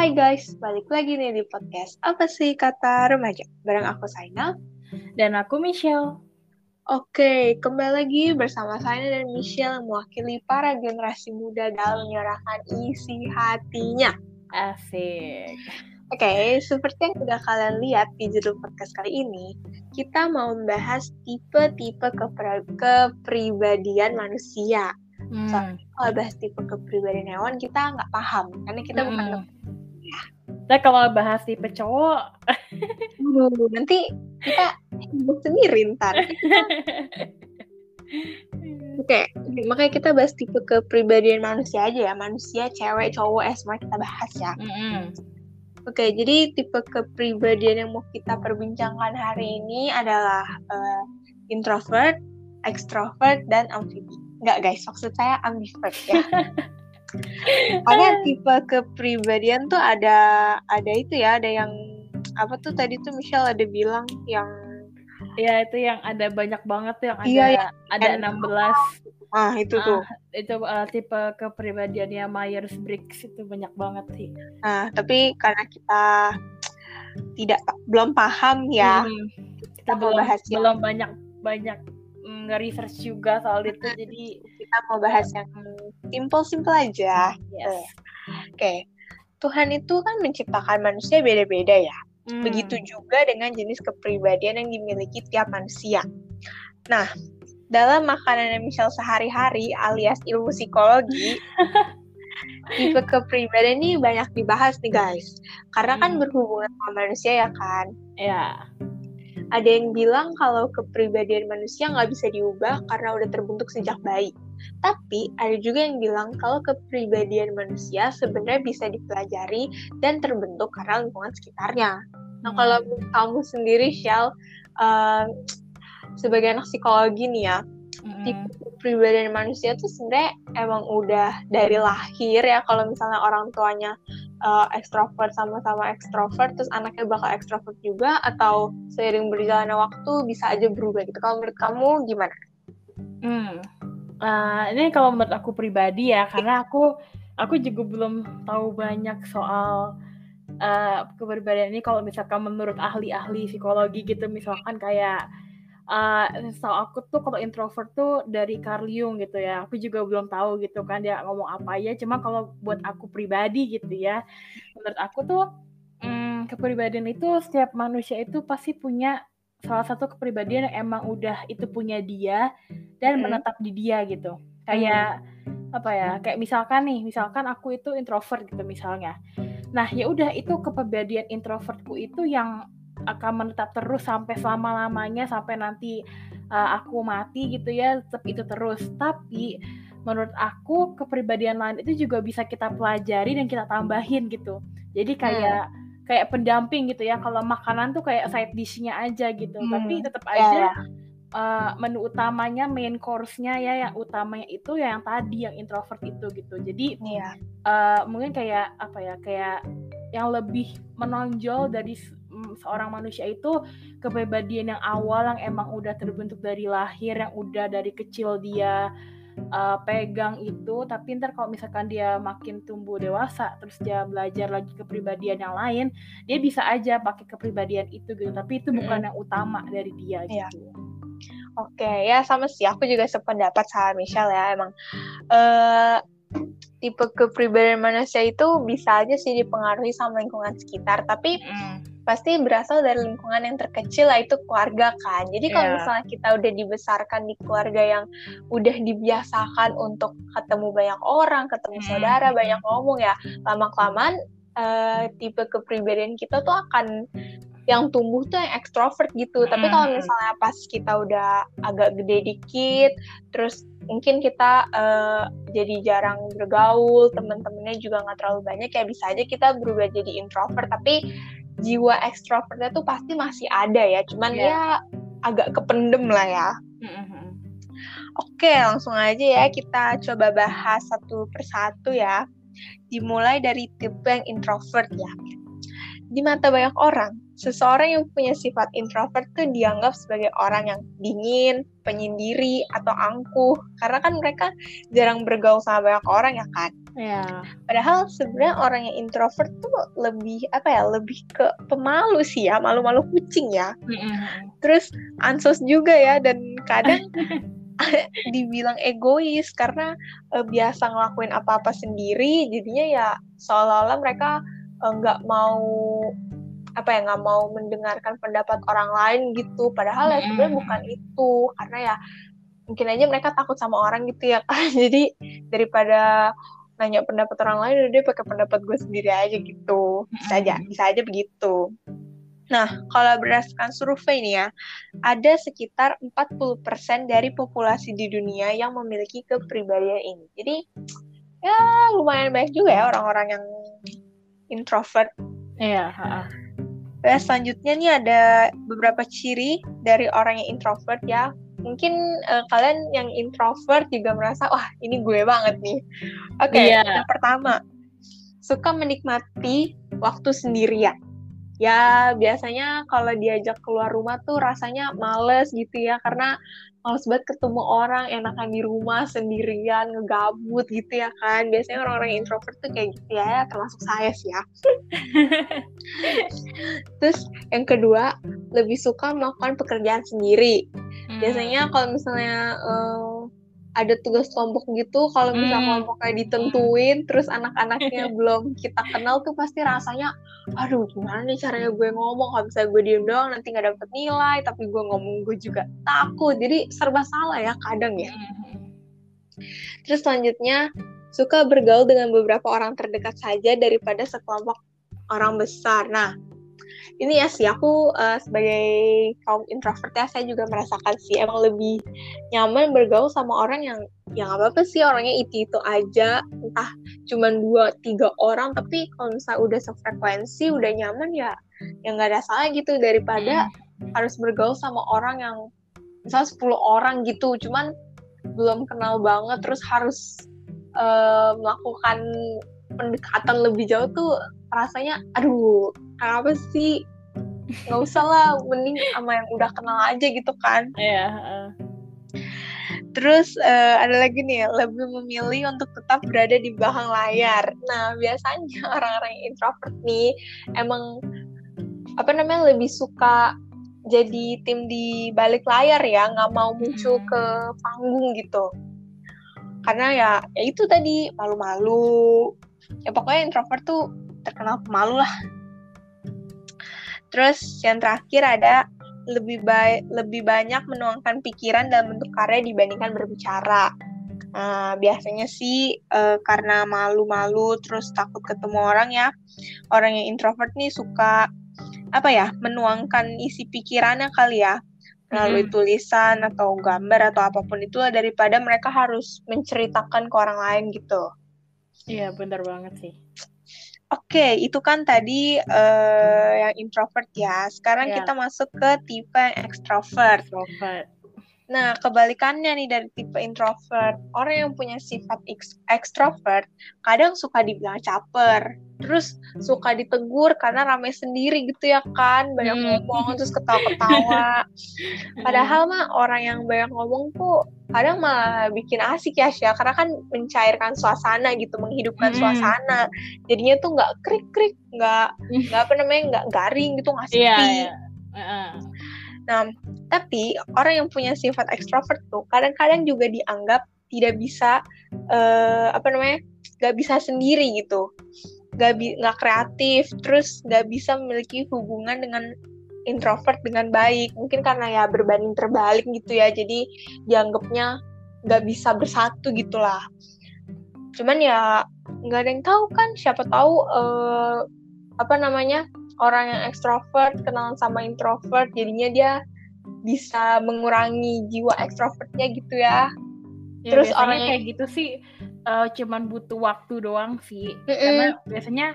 Hai guys, balik lagi nih di podcast Apa sih kata remaja? Bareng aku Saina. Dan aku Michelle. Oke, kembali lagi bersama Saina dan Michelle yang mewakili para generasi muda dalam menyerahkan isi hatinya. Asik. Oke, seperti yang udah kalian lihat di judul podcast kali ini, kita mau membahas tipe-tipe kepri- kepribadian manusia. Hmm. Soalnya kalau bahas tipe kepribadian hewan, kita nggak paham. Karena kita bukan Mm-mm. Nah, kalau bahas tipe cowok, Aduh, nanti kita sendiri ntar. Oke, makanya kita bahas tipe kepribadian manusia aja ya. Manusia, cewek, cowok, eh semua kita bahas ya. Mm-mm. Oke, jadi tipe kepribadian yang mau kita perbincangkan hari ini adalah eh, introvert, extrovert, dan amfibi. Enggak guys, maksud saya ambivert ya. Karena tipe kepribadian tuh ada ada itu ya, ada yang apa tuh tadi tuh Michelle ada bilang yang ya itu yang ada banyak banget tuh yang ada Iya, yang ada N- 16 ah itu Ah, tuh. itu uh, tipe kepribadiannya Myers Briggs itu banyak banget sih. Nah, tapi karena kita tidak belum paham ya, Mm. kita mau belum bahas yang belum banyak banyak mm, nge-research juga soal itu jadi kita mau bahas yang simple-simple aja. yes. Oke. Tuhan itu kan menciptakan manusia beda-beda ya. Mm. Begitu juga dengan jenis kepribadian yang dimiliki tiap manusia. Nah, dalam makanan Michelle sehari-hari alias ilmu psikologi, tipe kepribadian ini banyak dibahas nih guys. Karena kan Hmm. berhubungan sama manusia ya kan. Ya. Ada yang bilang kalau kepribadian manusia nggak bisa diubah karena udah terbentuk sejak bayi. Tapi ada juga yang bilang kalau kepribadian manusia sebenarnya bisa dipelajari dan terbentuk karena lingkungan sekitarnya. Nah, Hmm. kalau menurut kamu sendiri, Shell, eh, sebagai anak psikologi nih ya, Mm-mm. tipe kepribadian manusia tuh sebenarnya emang udah dari lahir ya. Kalau misalnya orang tuanya eh, ekstrovert sama-sama ekstrovert, terus anaknya bakal ekstrovert juga, atau seiring berjalannya waktu bisa aja berubah gitu. Kalau menurut kamu gimana? Hmm. Eh, ini kalau menurut aku pribadi ya, karena aku aku juga belum tahu banyak soal eh, kepribadian ini. Kalau misalkan menurut ahli-ahli psikologi gitu, misalkan kayak setahu aku tuh kalau introvert tuh dari Carl Jung gitu ya. Aku juga belum tahu gitu kan dia ngomong apa ya. Cuma kalau buat aku pribadi gitu ya, menurut aku tuh hmm, kepribadian itu setiap manusia itu pasti punya salah satu kepribadian yang emang udah itu punya dia dan Hmm. menetap di dia gitu. Kayak apa ya? Kayak misalkan nih, misalkan aku itu introvert gitu misalnya. Nah, ya udah itu kepribadian introvertku itu yang akan menetap terus sampai selama-lamanya sampai nanti uh, aku mati gitu ya, tetap itu terus. Tapi menurut aku kepribadian lain itu juga bisa kita pelajari dan kita tambahin gitu. Jadi kayak kayak pendamping gitu ya. Kalau makanan tuh kayak side dish-nya aja gitu. Hmm, Tapi tetap ya, aja ya. uh, menu utamanya, main course-nya ya yang utamanya itu ya yang tadi yang introvert itu gitu. Jadi Iya. uh, mungkin kayak apa ya kayak yang lebih menonjol dari mm, seorang manusia itu kepribadian yang awal yang emang udah terbentuk dari lahir yang udah dari kecil dia uh, pegang itu tapi ntar kalau misalkan dia makin tumbuh dewasa terus dia belajar lagi kepribadian yang lain dia bisa aja pakai kepribadian itu gitu tapi itu bukan yang utama dari dia Iya. gitu Oke, ya sama sih. Aku juga sependapat sama Michelle ya. Emang eh tipe kepribadian manusia itu bisa aja sih dipengaruhi sama lingkungan sekitar. Tapi Mm. Pasti berasal dari lingkungan yang terkecil lah itu keluarga kan. Jadi kalau Iya. misalnya kita udah dibesarkan di keluarga yang udah dibiasakan untuk ketemu banyak orang, ketemu Hmm. saudara, banyak ngomong ya, lama kelamaan tipe kepribadian kita tuh akan yang tumbuh tuh yang ekstrovert gitu. Tapi kalau Hmm. misalnya pas kita udah agak gede dikit, terus mungkin kita eh, jadi jarang bergaul, temen-temennya juga nggak terlalu banyak, ya bisa aja kita berubah jadi introvert. Tapi jiwa ekstrovertnya tuh pasti masih ada ya, cuman Iya. ya agak kependem lah ya. Mm-mm. Oke, langsung aja ya kita coba bahas satu persatu ya. Dimulai dari tipe yang introvert ya. Di mata banyak orang, seseorang yang punya sifat introvert tuh dianggap sebagai orang yang dingin, penyendiri, atau angkuh. Karena kan mereka jarang bergaul sama banyak orang ya kan. Iya. Padahal sebenarnya orang yang introvert tuh lebih apa ya, lebih ke pemalu sih ya, malu-malu kucing ya. Mm-mm. Terus ansos juga ya dan kadang dibilang egois karena eh, biasa ngelakuin apa-apa sendiri, jadinya ya seolah-olah mereka eh, nggak mau apa ya nggak mau mendengarkan pendapat orang lain gitu. Padahal ya sebenarnya bukan itu karena ya mungkin aja mereka takut sama orang gitu ya kan. Jadi daripada nanya pendapat orang lain udah deh pakai pendapat gue sendiri aja gitu. Bisa aja, bisa aja begitu. Nah, kalau berdasarkan survei nih ya, ada sekitar 40% dari populasi di dunia yang memiliki kepribadian ini. Jadi, ya lumayan banyak juga ya orang-orang yang introvert. Iya. Nah, selanjutnya nih ada beberapa ciri dari orang yang introvert ya. Mungkin eh, kalian yang introvert juga merasa, wah ini gue banget nih. Oke, Iya. yang pertama, suka menikmati waktu sendirian. Ya, biasanya kalau diajak keluar rumah tuh rasanya males gitu ya, karena males banget ketemu orang, enakan di rumah sendirian, ngegabut gitu ya kan. Biasanya orang-orang introvert tuh kayak gitu ya, termasuk saya sih ya. Terus yang kedua, lebih suka melakukan pekerjaan sendiri. Hmm. Biasanya kalau misalnya eh, ada tugas kelompok gitu, kalau misalnya Hmm. kelompoknya ditentuin, terus anak-anaknya belum kita kenal tuh pasti rasanya, aduh gimana nih caranya gue ngomong, kalau misalnya gue diem doang nanti nggak dapet nilai, tapi gue ngomong gue juga takut, jadi serba salah ya kadang ya. Mm-mm. Terus selanjutnya, suka bergaul dengan beberapa orang terdekat saja daripada sekelompok orang besar. Nah, ini ya sih aku eh, sebagai kaum introvert ya saya juga merasakan sih emang lebih nyaman bergaul sama orang yang yang apa apa sih orangnya itu itu aja. Entah cuman dua tiga orang tapi kalau misalnya udah sefrekuensi udah nyaman ya yang nggak ada salah gitu. Daripada harus bergaul sama orang yang misalnya 10 orang gitu cuman belum kenal banget terus harus eh, melakukan pendekatan lebih jauh tuh rasanya aduh kenapa sih? Nggak usah lah mending sama yang udah kenal aja gitu kan. Iya. terus eh, ada lagi nih lebih memilih untuk tetap berada di belakang layar. Nah biasanya orang-orang yang introvert nih emang apa namanya lebih suka jadi tim di balik layar ya nggak mau muncul Mm. ke panggung gitu. Karena ya ya itu tadi malu-malu. Ya pokoknya introvert tuh terkenal pemalu lah terus yang terakhir ada lebih baik lebih banyak menuangkan pikiran dalam bentuk karya dibandingkan berbicara Nah, biasanya sih eh, karena malu-malu terus takut ketemu orang ya orang yang introvert nih suka apa ya menuangkan isi pikirannya kali ya melalui Mhm. tulisan atau gambar atau apa pun itulah daripada mereka harus menceritakan ke orang lain gitu. Iya, benar banget sih. Oke, itu kan tadi eh, yang introvert ya. Sekarang Ya. kita masuk ke tipe yang extrovert. Extrovert. Nah, kebalikannya nih dari tipe introvert, orang yang punya sifat ex- extrovert kadang suka dibilang caper, terus suka ditegur karena rame sendiri gitu ya kan, banyak Hmm. ngomong terus ketawa-ketawa. Padahal mah orang yang banyak ngomong tuh kadang malah bikin asik ya Syah, karena kan mencairkan suasana gitu, menghidupkan Mm-mm. suasana. Jadinya tuh nggak krik-krik, nggak nggak apa namanya nggak garing gitu, nggak sepi. Iya, iya. Heeh. Nah, tapi orang yang punya sifat ekstrovert tuh kadang-kadang juga dianggap tidak bisa eh, apa namanya nggak bisa sendiri gitu, nggak bi- nggak kreatif, terus nggak bisa memiliki hubungan dengan introvert dengan baik. Mungkin karena ya berbanding terbalik gitu ya, jadi dianggapnya nggak bisa bersatu gitulah. Cuman ya nggak ada yang tahu kan, siapa tahu eh, apa namanya orang yang ekstrovert kenalan sama introvert jadinya dia bisa mengurangi jiwa ekstrovertnya gitu ya. Ya, Terus biasanya orangnya- kayak gitu sih eh, cuman butuh waktu doang sih. Mm-mm. Karena biasanya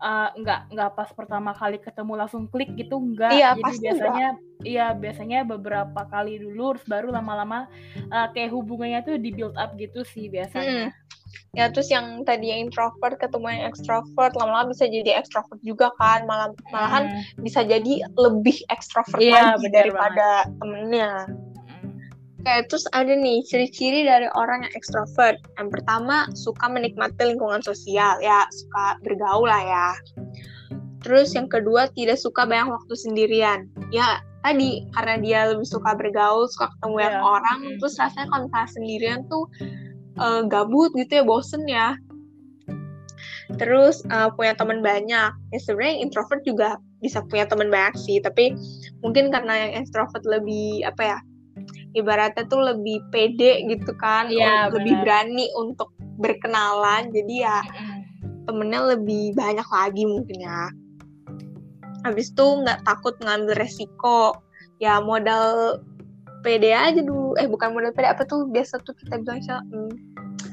eh, nggak nggak pas pertama kali ketemu langsung klik gitu enggak. Iya, Jadi pasti biasanya iya biasanya beberapa kali dulu terus baru lama-lama eh, kayak hubungannya tuh di build up gitu sih biasanya. Ya terus yang tadi yang introvert ketemu yang ekstrovert lama-lama bisa jadi ekstrovert juga kan, malah malahan Hmm. bisa jadi lebih ekstrovert Iya, lagi daripada temennya. Oke, terus ada nih ciri-ciri dari orang yang ekstrovert. Yang pertama, suka menikmati lingkungan sosial, ya suka bergaul lah ya. Terus yang kedua, tidak suka banyak waktu sendirian. Ya tadi karena dia lebih suka bergaul, suka ketemu yeah. yang orang, mm. terus rasanya kalau misalnya sendirian tuh uh, gabut gitu ya, bosen ya. Terus uh, punya teman banyak. Ya sebenarnya introvert juga bisa punya teman banyak sih, tapi mungkin karena yang extrovert lebih apa ya? Ibaratnya tuh lebih pede gitu kan ya, lebih berani untuk berkenalan jadi ya temennya lebih banyak lagi mungkin ya. Habis itu nggak takut ngambil resiko ya modal pede aja dulu. Eh bukan modal pede apa tuh biasa tuh kita bilang hmm,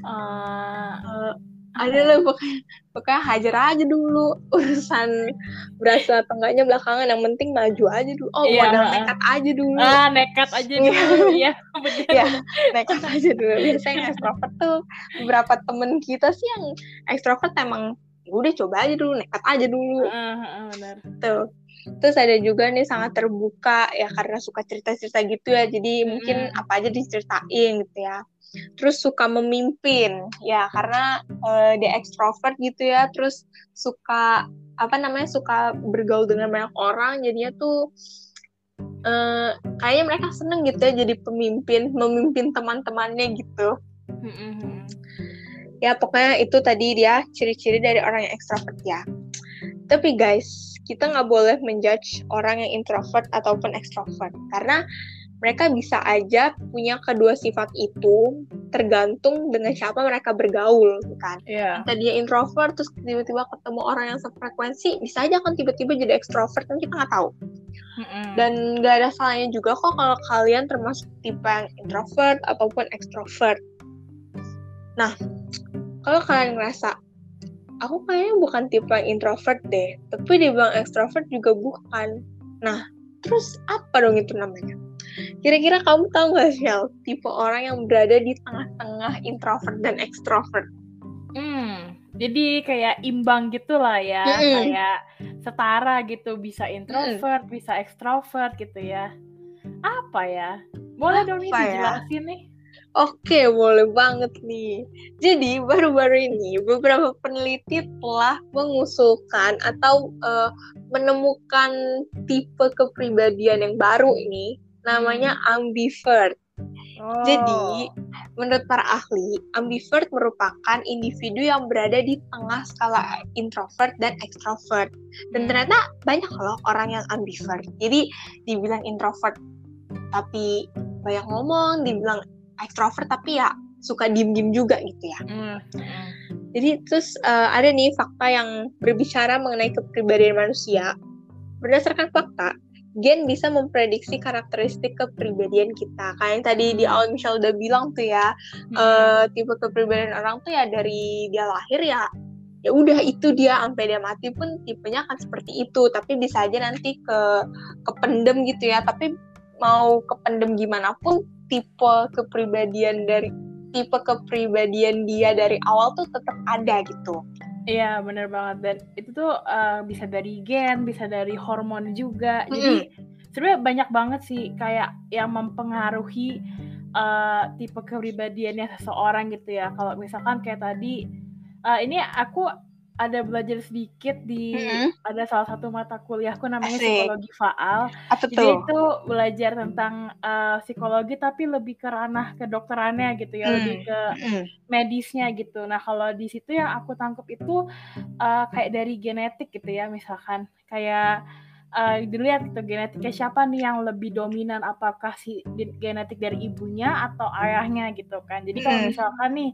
uh, ada lah pokoknya pokoknya hajar aja dulu. Urusan berasa atau enggaknya belakangan yang penting maju aja dulu oh iya, modal nekat aja dulu. Ah nekat aja dulu. Iya. Ya nekat aja dulu. Biasanya ekstrovert tuh beberapa temen kita sih yang ekstrovert emang ya udah coba aja dulu nekat aja dulu. Uh, uh, benar tuh. Terus ada juga nih sangat terbuka ya karena suka cerita-cerita gitu ya. Jadi hmm. mungkin apa aja diceritain gitu ya terus suka memimpin ya karena uh, dia ekstrovert gitu ya terus suka apa namanya suka bergaul dengan banyak orang jadinya tuh uh, kayaknya mereka seneng gitu ya jadi pemimpin memimpin teman-temannya gitu. Ya pokoknya itu tadi dia ciri-ciri dari orang yang ekstrovert ya. Tapi guys kita nggak boleh menjudge orang yang introvert ataupun ekstrovert karena mereka bisa aja punya kedua sifat itu tergantung dengan siapa mereka bergaul kan. Yeah. Tadi dia introvert terus tiba-tiba ketemu orang yang sefrekuensi bisa aja kan tiba-tiba jadi ekstrovert kan kita nggak tahu. Mm-hmm. Dan nggak ada salahnya juga kok kalau kalian termasuk tipe yang introvert ataupun ekstrovert. Nah, kalau kalian ngerasa aku kayaknya bukan tipe yang introvert deh, tapi dia bilang ekstrovert juga bukan. Nah, terus apa dong itu namanya? Kira-kira kamu tahu gak sih tipe orang yang berada di tengah-tengah introvert dan extrovert? Hmm, jadi kayak imbang gitu lah ya, hmm. kayak setara gitu, bisa introvert, hmm. bisa extrovert gitu ya. Apa ya? Boleh Apa dong nih ya? dijelasin nih. Oke, boleh banget nih. Jadi baru-baru ini beberapa peneliti telah mengusulkan atau uh, menemukan tipe kepribadian yang baru ini namanya ambivert. Oh. Jadi, menurut para ahli, ambivert merupakan individu yang berada di tengah skala introvert dan extrovert. Dan hmm. ternyata banyak loh orang yang ambivert. Jadi, dibilang introvert tapi banyak ngomong, dibilang extrovert tapi ya suka diem-diem juga gitu ya. Hmm. Jadi terus uh, ada nih fakta yang berbicara mengenai kepribadian manusia. Berdasarkan fakta, gen bisa memprediksi karakteristik kepribadian kita. Kayak yang tadi di awal Michelle udah bilang tuh ya, hmm. uh, tipe kepribadian orang tuh ya dari dia lahir ya ya udah itu dia sampai dia mati pun tipenya akan seperti itu tapi bisa aja nanti ke kependem gitu ya tapi mau kependem gimana pun tipe kepribadian dari tipe kepribadian dia dari awal tuh tetap ada gitu Iya bener banget dan itu tuh uh, bisa dari gen, bisa dari hormon juga. Mm -hmm. Jadi sebenarnya banyak banget sih kayak yang mempengaruhi uh, tipe kepribadiannya seseorang gitu ya. Kalau misalkan kayak tadi uh, ini aku ada belajar sedikit di mm-hmm. ada salah satu mata kuliahku namanya Asik. psikologi faal. Apa Jadi itu belajar tentang uh, psikologi tapi lebih ke ranah kedokterannya gitu ya, mm. lebih ke mm. medisnya gitu. Nah, kalau di situ yang aku tangkap itu uh, kayak dari genetik gitu ya, misalkan kayak uh, dilihat itu genetiknya siapa nih yang lebih dominan? Apakah si genetik dari ibunya atau ayahnya gitu kan? Jadi kalau misalkan nih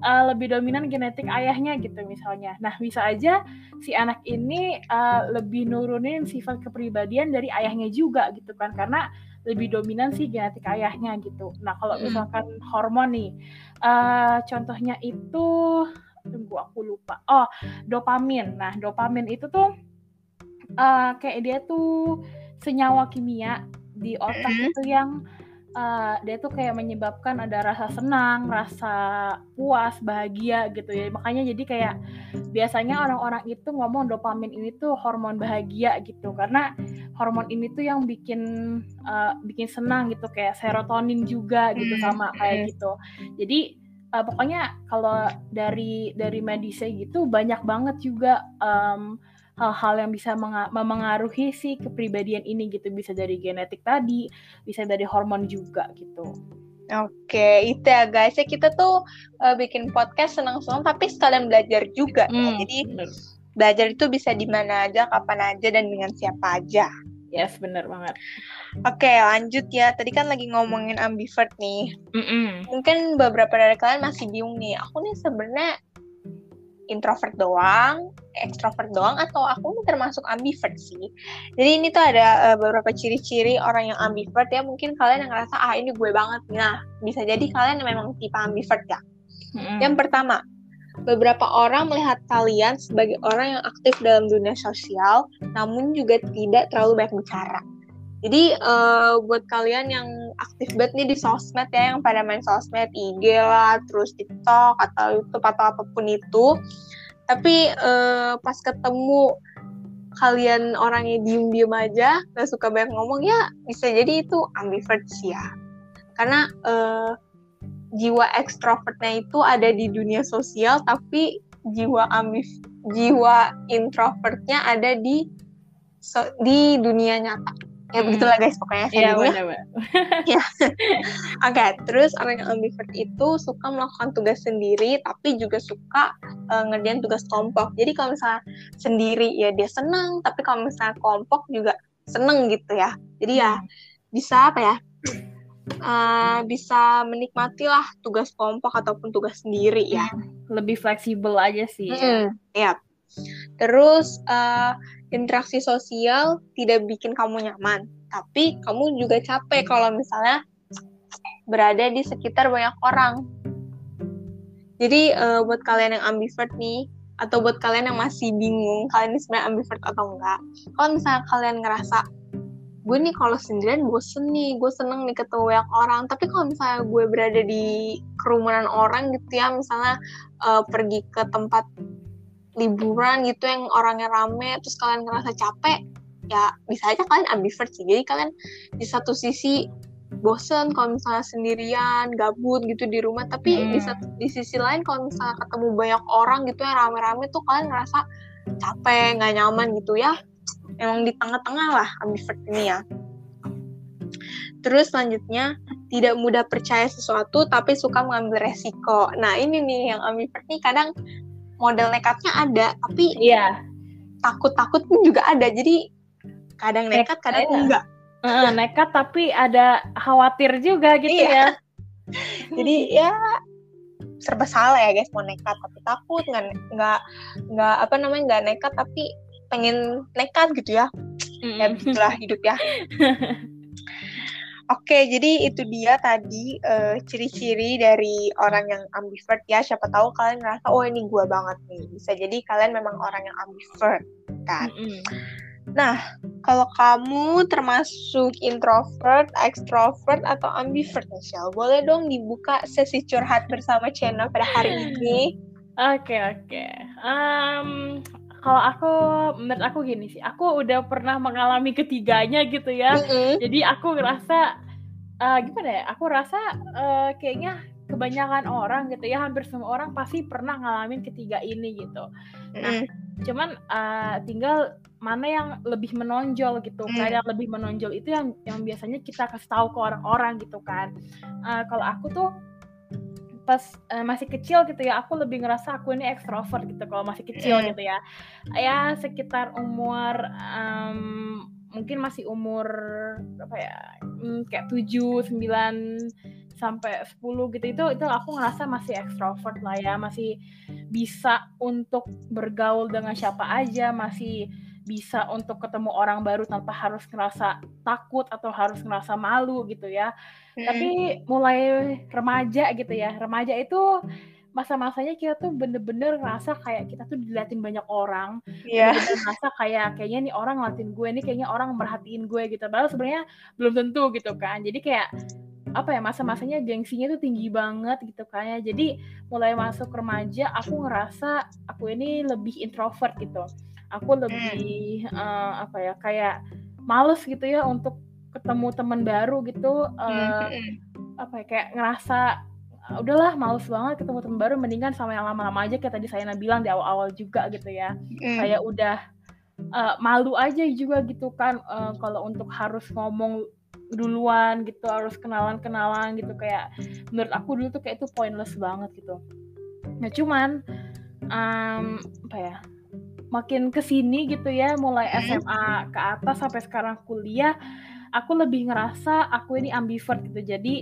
uh, lebih dominan genetik ayahnya gitu misalnya. Nah bisa aja si anak ini uh, lebih nurunin sifat kepribadian dari ayahnya juga gitu kan? Karena lebih dominan sih genetik ayahnya gitu. Nah kalau misalkan hormon nih uh, contohnya itu tunggu aku lupa. Oh dopamin. Nah dopamin itu tuh uh, kayak dia tuh senyawa kimia di otak mm -hmm. itu yang uh, dia tuh kayak menyebabkan ada rasa senang, rasa puas, bahagia gitu ya. Makanya jadi kayak biasanya orang-orang itu ngomong dopamin ini tuh hormon bahagia gitu karena hormon ini tuh yang bikin uh, bikin senang gitu kayak serotonin juga gitu hmm, sama kayak gitu. Jadi uh, pokoknya kalau dari dari medisnya gitu banyak banget juga um, hal-hal yang bisa memengaruhi si kepribadian ini gitu bisa dari genetik tadi bisa dari hormon juga gitu Oke, itu ya guys. Ya kita tuh uh, bikin podcast senang-senang tapi sekalian belajar juga. Ya. Hmm, ya. Jadi bener. belajar itu bisa di mana aja, kapan aja dan dengan siapa aja. Yes, bener banget. Oke, lanjut ya. Tadi kan lagi ngomongin ambivert nih. Mm -mm. Mungkin beberapa dari kalian masih bingung nih. Aku nih sebenarnya introvert doang, extrovert doang, atau aku termasuk ambivert sih. Jadi ini tuh ada uh, beberapa ciri-ciri orang yang ambivert ya. Mungkin kalian yang ngerasa ah ini gue banget. Nah, bisa jadi kalian memang tipe ambivert ya. Mm-hmm. Yang pertama, beberapa orang melihat kalian sebagai orang yang aktif dalam dunia sosial, namun juga tidak terlalu banyak bicara. Jadi uh, buat kalian yang aktif banget nih di sosmed ya, yang pada main sosmed, IG lah, terus TikTok atau YouTube atau apa pun itu, tapi uh, pas ketemu kalian orangnya diem-diem aja, gak suka banyak ngomong ya, bisa jadi itu ambivert sih ya. Karena uh, jiwa ekstrovertnya itu ada di dunia sosial, tapi jiwa ambiv jiwa introvertnya ada di so, di dunia nyata ya begitulah guys pokoknya iya benar ya. Oke terus orang yang ambivert itu suka melakukan tugas sendiri tapi juga suka uh, ngerjain tugas kelompok. Jadi kalau misalnya sendiri ya dia senang tapi kalau misalnya kelompok juga seneng gitu ya. Jadi ya hmm. bisa apa ya uh, bisa menikmati lah tugas kelompok ataupun tugas sendiri ya. Lebih fleksibel aja sih hmm, ya terus uh, interaksi sosial tidak bikin kamu nyaman, tapi kamu juga capek kalau misalnya berada di sekitar banyak orang. Jadi uh, buat kalian yang ambivert nih, atau buat kalian yang masih bingung kalian ini sebenarnya ambivert atau enggak, kalau misalnya kalian ngerasa gue nih kalau sendirian bosen nih, gue seneng nih ketemu banyak orang. Tapi kalau misalnya gue berada di kerumunan orang gitu ya, misalnya uh, pergi ke tempat liburan gitu yang orangnya rame terus kalian ngerasa capek ya bisa aja kalian ambivert sih. Jadi kalian di satu sisi bosen kalau misalnya sendirian gabut gitu di rumah. Tapi hmm. di, di sisi lain kalau misalnya ketemu banyak orang gitu yang rame-rame tuh kalian ngerasa capek nggak nyaman gitu ya. Emang di tengah-tengah lah ambivert ini ya. Terus selanjutnya tidak mudah percaya sesuatu tapi suka mengambil resiko. Nah ini nih yang ambivert nih. Kadang model nekatnya ada tapi iya. takut-takut pun juga ada. Jadi kadang nekat kadang iya. enggak. Uh, nekat tapi ada khawatir juga gitu iya. ya. Jadi ya serba salah ya guys mau nekat tapi takut. Nggak nggak nggak apa namanya nggak nekat tapi pengen nekat gitu ya. Mm. ya begitulah hidup ya Oke, jadi itu dia tadi eh, ciri-ciri dari orang yang ambivert ya. Siapa tahu kalian ngerasa, oh ini gue banget nih. Bisa jadi kalian memang orang yang ambivert, kan? Mm-hmm. Nah, kalau kamu termasuk introvert, extrovert, atau ambivert, Michelle, boleh dong dibuka sesi curhat bersama channel pada hari ini? Oke, okay, oke. Okay. Um, kalau aku menurut aku gini sih aku udah pernah mengalami ketiganya gitu ya mm-hmm. jadi aku ngerasa uh, gimana ya aku rasa uh, kayaknya kebanyakan orang gitu ya hampir semua orang pasti pernah ngalamin ketiga ini gitu nah mm. cuman uh, tinggal mana yang lebih menonjol gitu mm. kayak lebih menonjol itu yang yang biasanya kita kasih tahu ke orang-orang gitu kan uh, kalau aku tuh pas uh, masih kecil gitu ya aku lebih ngerasa aku ini ekstrovert gitu kalau masih kecil mm. gitu ya ya sekitar umur um, mungkin masih umur apa ya hmm, kayak tujuh sembilan sampai 10 gitu itu itu aku ngerasa masih ekstrovert lah ya masih bisa untuk bergaul dengan siapa aja masih bisa untuk ketemu orang baru tanpa harus ngerasa takut atau harus ngerasa malu gitu ya. Hmm. tapi mulai remaja gitu ya. Remaja itu masa-masanya kita tuh bener-bener ngerasa kayak kita tuh diliatin banyak orang. Yeah. bener-bener ngerasa kayak kayaknya nih orang ngeliatin gue nih kayaknya orang merhatiin gue gitu. Padahal sebenarnya belum tentu gitu kan. Jadi kayak apa ya masa-masanya gengsinya tuh tinggi banget gitu kan ya. Jadi mulai masuk remaja aku ngerasa aku ini lebih introvert gitu aku lebih uh, apa ya kayak males gitu ya untuk ketemu teman baru gitu uh, apa ya kayak ngerasa udahlah males banget ketemu teman baru mendingan sama yang lama-lama aja kayak tadi saya bilang di awal-awal juga gitu ya. Mm. kayak udah uh, malu aja juga gitu kan uh, kalau untuk harus ngomong duluan gitu harus kenalan-kenalan gitu kayak menurut aku dulu tuh kayak itu pointless banget gitu. Nah cuman um, apa ya makin ke sini gitu ya mulai SMA ke atas sampai sekarang kuliah aku lebih ngerasa aku ini ambivert gitu jadi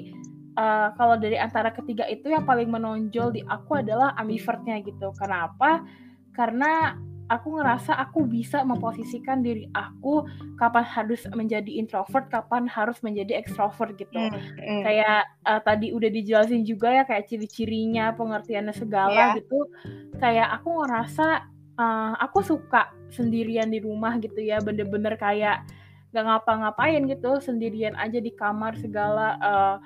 uh, kalau dari antara ketiga itu yang paling menonjol di aku adalah ambivertnya gitu kenapa karena aku ngerasa aku bisa memposisikan diri aku kapan harus menjadi introvert, kapan harus menjadi extrovert gitu. Mm, mm. Kayak uh, tadi udah dijelasin juga ya kayak ciri-cirinya, pengertiannya segala yeah. gitu. Kayak aku ngerasa uh, aku suka sendirian di rumah gitu ya, bener-bener kayak gak ngapa-ngapain gitu, sendirian aja di kamar segala. Uh,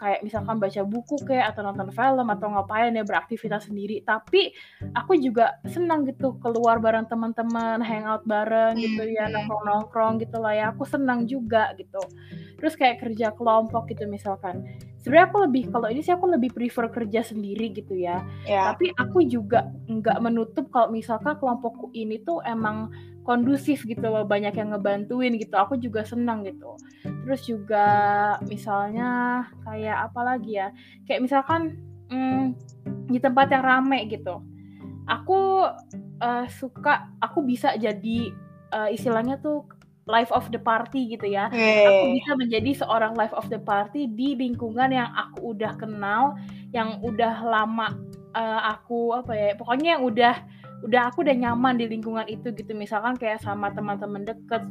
kayak misalkan baca buku kayak atau nonton film atau ngapain ya beraktivitas sendiri. Tapi aku juga senang gitu keluar bareng teman-teman hangout bareng gitu ya hmm. nongkrong-nongkrong gitu lah ya. Aku senang juga gitu. Terus kayak kerja kelompok gitu misalkan. Sebenarnya aku lebih kalau ini sih aku lebih prefer kerja sendiri gitu ya. Yeah. tapi aku juga nggak menutup kalau misalkan kelompokku ini tuh emang kondusif gitu loh banyak yang ngebantuin gitu. Aku juga senang gitu. Terus juga misalnya kayak apa lagi ya? Kayak misalkan hmm, di tempat yang rame gitu. Aku uh, suka aku bisa jadi uh, istilahnya tuh life of the party gitu ya. Hey. aku bisa menjadi seorang life of the party di lingkungan yang aku udah kenal yang udah lama uh, aku apa ya pokoknya yang udah udah aku udah nyaman di lingkungan itu gitu. Misalkan kayak sama teman-teman deket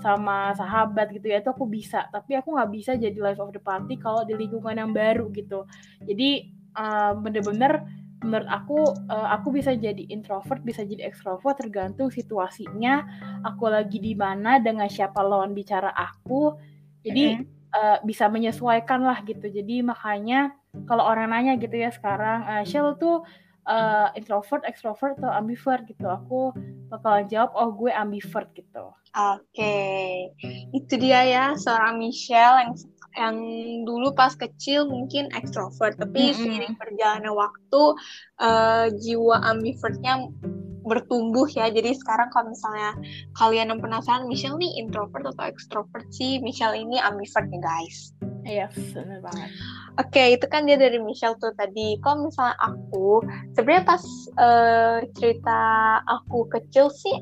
sama sahabat gitu ya itu aku bisa. Tapi aku nggak bisa jadi life of the party kalau di lingkungan yang baru gitu. Jadi uh, bener-bener menurut aku uh, aku bisa jadi introvert bisa jadi extrovert tergantung situasinya. Aku lagi di mana dengan siapa lawan bicara aku. Jadi mm -hmm. uh, bisa menyesuaikan lah gitu. Jadi makanya kalau orang nanya gitu ya sekarang uh, Shell tuh uh, introvert, extrovert atau ambivert gitu. Aku bakalan jawab oh gue ambivert gitu. Oke, okay. itu dia ya seorang Michelle yang yang dulu pas kecil mungkin extrovert, tapi mm -hmm. seiring perjalanan waktu uh, jiwa ambivertnya bertumbuh ya. Jadi sekarang kalau misalnya kalian yang penasaran Michelle nih introvert atau extrovert sih, Michelle ini ambivert nih guys. Iya, benar banget. Oke, okay, itu kan dia dari Michelle tuh tadi. Kalau misalnya aku, sebenarnya pas uh, cerita aku kecil sih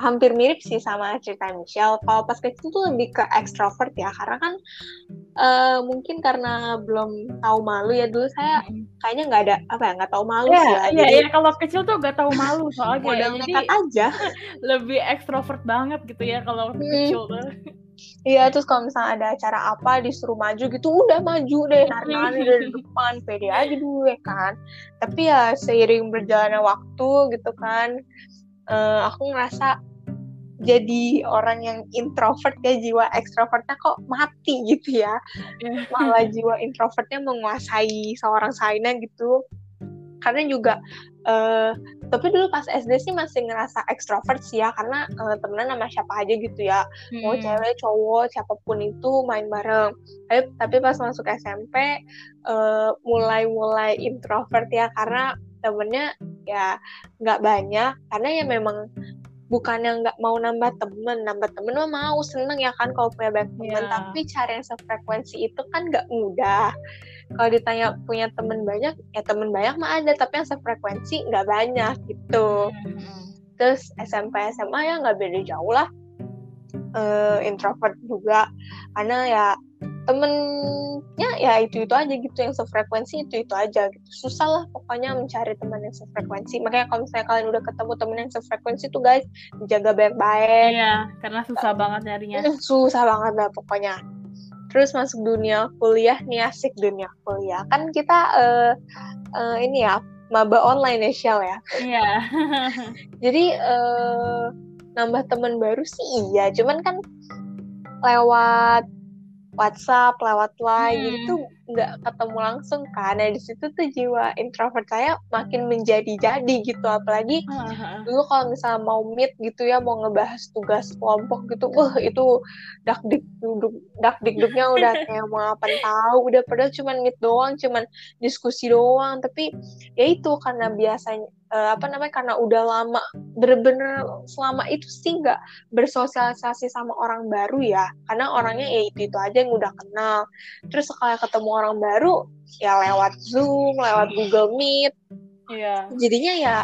hampir mirip sih sama cerita Michelle. Kalau pas kecil tuh lebih ke extrovert ya, karena kan uh, mungkin karena belum tahu malu ya dulu saya kayaknya nggak ada apa ya nggak tahu malu yeah, sih. Iya, iya, iya kalau kecil tuh nggak tahu malu soalnya. Udah jadi aja. lebih extrovert banget gitu ya kalau hmm. kecil tuh. Iya, terus kalau misalnya ada acara apa disuruh maju gitu, udah maju deh, nari-nari dari depan, pede aja dulu ya kan. Tapi ya seiring berjalannya waktu gitu kan, uh, aku ngerasa jadi orang yang introvert ya jiwa ekstrovertnya kok mati gitu ya. Malah jiwa introvertnya menguasai seorang Saina gitu. Karena juga uh, tapi dulu pas SD sih masih ngerasa ekstrovert sih ya karena uh, temenan sama siapa aja gitu ya. Hmm. mau cewek cowok siapa pun itu main bareng. Tapi tapi pas masuk SMP uh, mulai mulai introvert ya karena temennya ya nggak banyak. Karena ya memang bukan yang nggak mau nambah temen nambah temen mah mau seneng ya kan kalau punya banyak temen. Yeah. tapi cari yang sefrekuensi itu kan nggak mudah. Kalau ditanya punya temen banyak ya temen banyak mah ada tapi yang sefrekuensi nggak banyak gitu. Hmm. terus SMP SMA ya nggak beda jauh lah. Uh, introvert juga. Karena ya temennya ya itu itu aja gitu yang sefrekuensi itu itu aja gitu. Susah lah pokoknya mencari teman yang sefrekuensi. Makanya kalau misalnya kalian udah ketemu temen yang sefrekuensi tuh guys jaga baik-baik. Iya karena susah banget nyarinya. Susah banget lah pokoknya. Terus masuk dunia kuliah nih asik dunia kuliah. Kan kita uh, uh, ini ya maba online ya Shell ya. Iya. Jadi uh, nambah teman baru sih iya. Cuman kan lewat WhatsApp, lewat line Hmm. gitu nggak ketemu langsung kan. Nah di situ tuh jiwa introvert saya makin menjadi-jadi gitu. Apalagi Heeh. dulu kalau misalnya mau meet gitu ya, mau ngebahas tugas kelompok gitu, wah itu dak dik duduk dak dikduknya udah kayak mau apa tahu. Udah padahal cuman meet doang, cuman diskusi doang. Tapi ya itu karena biasanya eh, apa namanya karena udah lama bener-bener selama itu sih nggak bersosialisasi sama orang baru ya. Karena orangnya ya itu itu aja yang udah kenal. Terus sekali ketemu orang baru ya lewat zoom lewat google meet. Iya. jadinya ya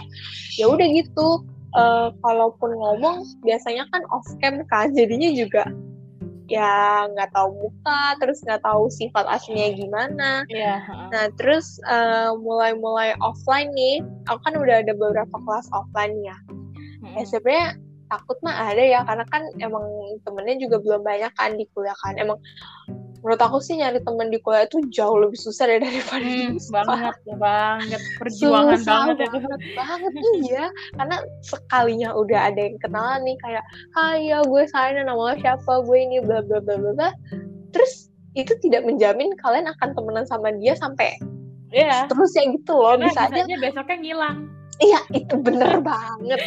ya udah gitu. Eh, kalaupun ngomong biasanya kan off cam kan jadinya juga ya nggak tahu muka terus nggak tahu sifat aslinya gimana Iya. heeh. Nah, terus eh, mulai-mulai offline nih, aku kan udah ada beberapa kelas offline ya. Ya sebenarnya takut mah ada ya, karena kan emang temennya juga belum banyak kan di kuliah kan. Emang menurut aku sih nyari temen di kuliah itu jauh lebih susah deh daripada di Hmm, sekolah. banget ya banget perjuangan Susah banget itu. banget, banget iya. Karena sekalinya udah ada yang kenalan nih kayak, hai ya gue Sarina, nama siapa, gue ini bla bla bla bla bla. Terus itu tidak menjamin kalian akan temenan sama dia sampai Iya. terus ya gitu loh. Karena Bisa aja besoknya ngilang. Iya, itu bener banget.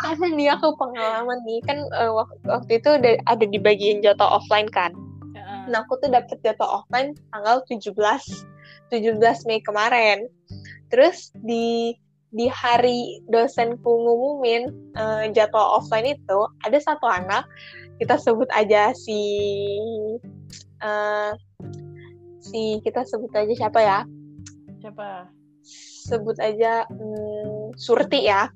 Ada nih aku pengalaman nih kan wak- waktu itu ada, ada di bagian jatuh offline kan. Heeh. Nah, aku tuh dapet jatuh offline tanggal 17 17 Mei kemarin. Terus di di hari dosenku ngumumin eh, jadwal offline itu ada satu anak kita sebut aja si eh, si kita sebut aja siapa ya? Siapa? Sebut aja hmm, Surti ya.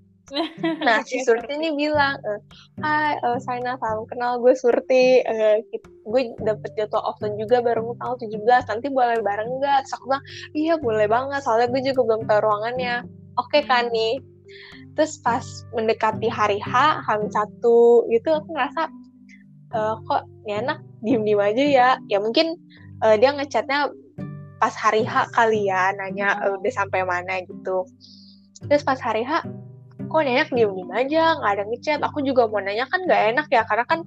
Nah, si Surti ini bilang, eh, Hai, eh, Saina, salam kenal, gue Surti. Kit- gue dapet jadwal offline juga baru tanggal 17, nanti boleh bareng nggak? Terus aku bilang, iya boleh banget, soalnya gue juga belum tahu ruangannya. Oke kan nih. Terus pas mendekati hari H, H satu gitu, aku ngerasa, eh, kok ini anak diem-diem aja ya? Ya mungkin eh, dia ngechatnya pas hari H kali ya, nanya udah sampai mana gitu. Terus pas hari H, kok nenek diem-diem aja, nggak ada ngechat. Aku juga mau nanya kan nggak enak ya, karena kan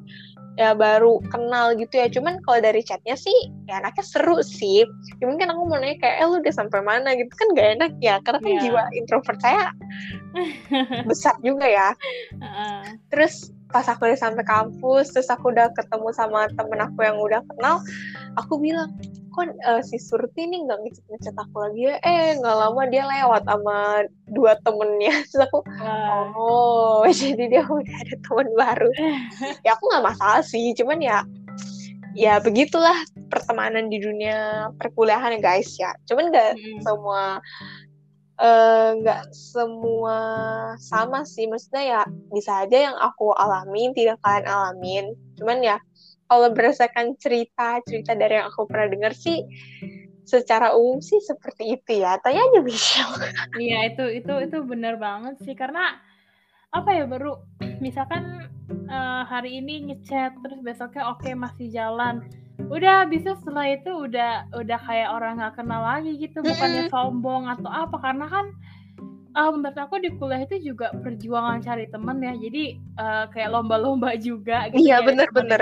ya baru kenal gitu ya. Cuman kalau dari chatnya sih, ya anaknya seru sih. Ya mungkin aku mau nanya kayak, eh lu udah sampai mana gitu kan nggak enak ya, karena kan Iya. jiwa introvert saya besar juga ya. Terus pas aku udah sampai kampus, terus aku udah ketemu sama temen aku yang udah kenal, aku bilang, kok eh, si Surti ini nggak ngechat-ngechat aku lagi ya? Eh, nggak lama dia lewat sama dua temennya. Terus aku, oh, jadi dia udah ada teman baru. ya aku nggak masalah sih, cuman ya, ya begitulah pertemanan di dunia perkuliahan ya guys ya. Cuman nggak Mm-mm. semua eh, nggak semua sama sih maksudnya ya bisa aja yang aku alamin tidak kalian alamin cuman ya kalau berdasarkan cerita cerita dari yang aku pernah dengar sih secara umum sih seperti itu ya. Tanya aja Michelle. Iya itu itu itu benar banget sih. Karena apa ya baru misalkan eh, hari ini ngechat terus besoknya oke masih jalan. Udah bisa setelah itu udah udah kayak orang nggak kenal lagi gitu. Bukannya sombong atau apa. Karena kan eh, menurut aku di kuliah itu juga perjuangan cari temen ya. Jadi eh, kayak lomba-lomba juga gitu Iya, nyari temen bener-bener.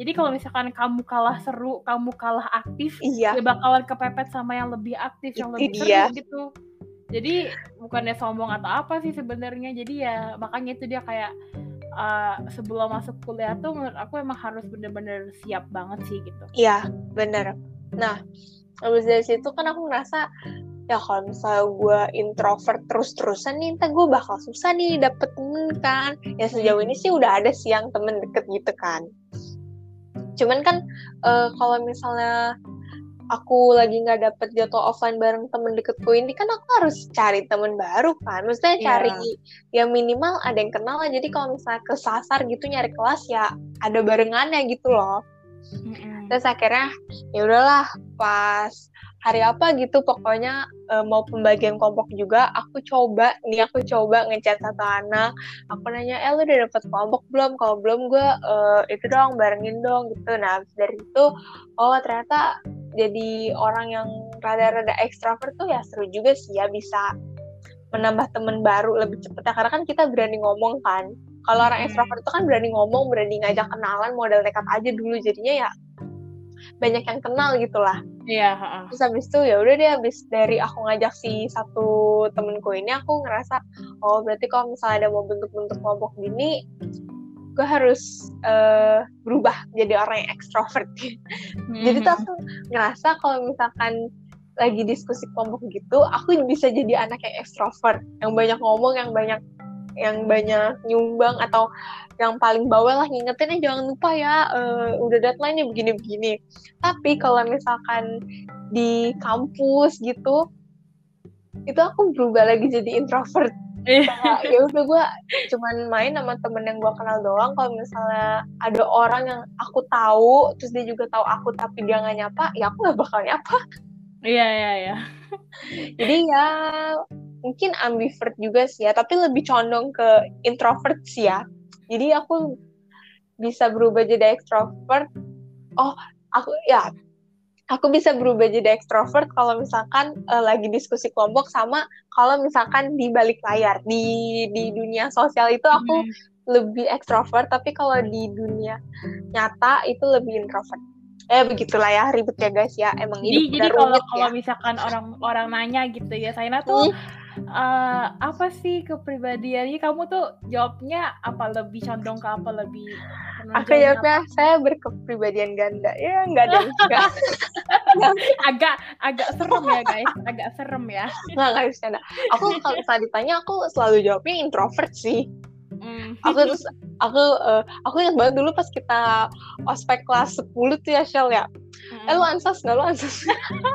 Jadi kalau misalkan kamu kalah seru kamu kalah aktif iya. ya bakalan kepepet sama yang lebih aktif yang lebih dia. seru gitu. Jadi bukannya sombong atau apa sih sebenarnya. Jadi ya makanya itu dia kayak uh, sebelum masuk kuliah tuh menurut aku emang harus bener-bener siap banget sih gitu. Iya bener. Nah habis dari situ kan aku ngerasa ya kalau misalnya gue introvert terus-terusan nih entah gue bakal susah nih dapet temen kan. Ya sejauh ini sih udah ada sih yang temen deket gitu kan cuman kan eh, kalau misalnya aku lagi nggak dapet jadwal offline bareng temen deketku ini kan aku harus cari temen baru kan. Maksudnya Iya. cari ya minimal ada yang kenal lah. Jadi kalau misalnya kesasar gitu nyari kelas ya ada barengannya gitu loh. Terus akhirnya ya udahlah pas hari apa gitu pokoknya eh, mau pembagian kelompok juga aku coba nih aku coba ngechat satu anak. Aku nanya eh lu udah dapet kelompok belum? Kalau belum gue eh, itu dong barengin dong gitu. Nah dari itu oh ternyata jadi orang yang rada-rada ekstrovert tuh ya seru juga sih ya bisa menambah temen baru lebih cepet ya karena kan kita berani ngomong kan. Kalau orang Mm-mm. ekstrovert itu kan berani ngomong berani ngajak kenalan model nekat aja dulu. Jadinya ya banyak yang kenal gitulah. Iya yeah, terus habis itu ya udah deh habis dari aku ngajak si satu temenku ini aku ngerasa oh berarti kalau misalnya ada mau bentuk-bentuk kelompok gini gue harus uh, berubah jadi orang yang ekstrovert. Mm-hmm. jadi tuh aku ngerasa kalau misalkan lagi diskusi kelompok gitu aku bisa jadi anak yang ekstrovert. Yang banyak ngomong yang banyak yang banyak nyumbang atau yang paling bawah lah ngingetin eh jangan lupa ya uh, udah deadline nya begini-begini. Tapi kalau misalkan di kampus gitu itu aku berubah lagi jadi introvert. Iya. ya udah gue cuman main sama temen yang gue kenal doang. Kalau misalnya ada orang yang aku tahu terus dia juga tahu aku tapi dia nggak nyapa ya aku nggak bakal nyapa. Iya iya iya. Jadi ya mungkin ambivert juga sih ya tapi lebih condong ke introvert sih ya. Jadi aku bisa berubah jadi extrovert oh aku ya aku bisa berubah jadi extrovert kalau misalkan uh, lagi diskusi kelompok sama kalau misalkan di balik layar. Di di dunia sosial itu aku hmm. lebih extrovert tapi kalau di dunia nyata itu lebih introvert. Eh begitulah ya ribet ya guys ya. Emang jadi, jadi kalau ya. kalau misalkan orang orang nanya gitu ya saya tuh hmm uh, apa sih kepribadiannya? Kamu tuh jawabnya apa lebih condong ke apa lebih aku jawabnya apa? saya berkepribadian ganda. Ya nggak ada juga agak agak serem ya guys. Agak serem ya. Nggak nggak bisa aku kalau misalnya ditanya aku selalu jawabnya introvert sih mm. aku terus aku uh, aku ingat banget dulu pas kita ospek kelas 10 tuh ya Shell ya. Hmm. eh lu ansos nggak? Lu ansos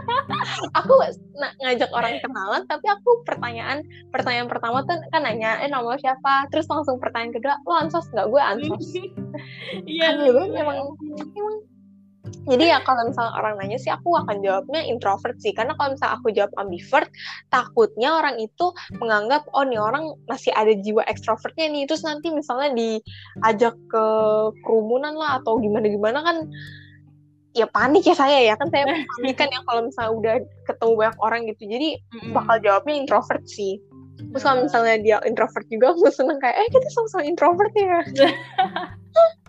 aku ng ngajak orang kenalan tapi aku pertanyaan pertanyaan pertama tuh kan nanya eh nama siapa? Terus langsung pertanyaan kedua lu ansos nggak? Gue ansos iya kan, gitu, emang emang jadi ya kalau misalnya orang nanya sih aku akan jawabnya introvert sih. Karena kalau misalnya aku jawab ambivert takutnya orang itu menganggap oh nih orang masih ada jiwa ekstrovertnya nih. Terus nanti misalnya diajak ke kerumunan lah atau gimana gimana kan ya panik ya saya ya. Kan saya panik kan yang kalau misalnya udah ketemu banyak orang gitu. Jadi bakal jawabnya introvert sih. Terus kalau misalnya dia introvert juga aku seneng kayak eh kita sama-sama introvert ya